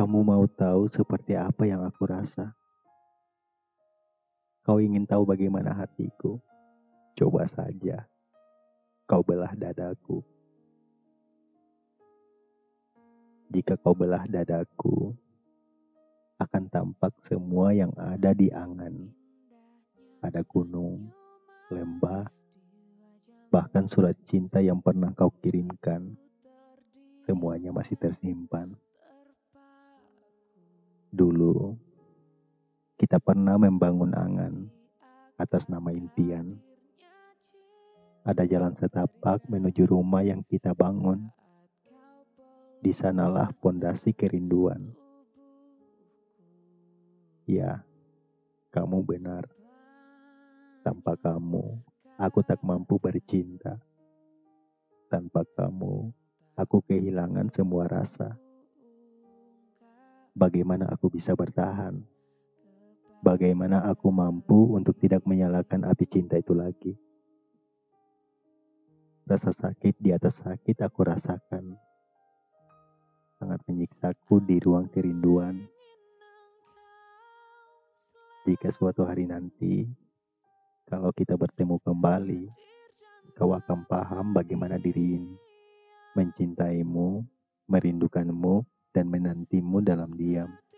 Kamu mau tahu seperti apa yang aku rasa? Kau ingin tahu bagaimana hatiku? Coba saja. Kau belah dadaku. Jika kau belah dadaku, akan tampak semua yang ada di angan. Ada gunung, lembah, bahkan surat cinta yang pernah kau kirimkan. Semuanya masih tersimpan. Dulu, kita pernah membangun angan atas nama impian. Ada jalan setapak menuju rumah yang kita bangun. Di sanalah pondasi kerinduan. Ya, kamu benar. Tanpa kamu, aku tak mampu bercinta. Tanpa kamu, aku kehilangan semua rasa. Bagaimana aku bisa bertahan? Bagaimana aku mampu untuk tidak menyalakan api cinta itu lagi? Rasa sakit di atas sakit aku rasakan. Sangat menyiksaku di ruang kerinduan. Jika suatu hari nanti, kalau kita bertemu kembali, kau akan paham bagaimana diri ini mencintaimu, merindukanmu, dan menantimu dalam diam.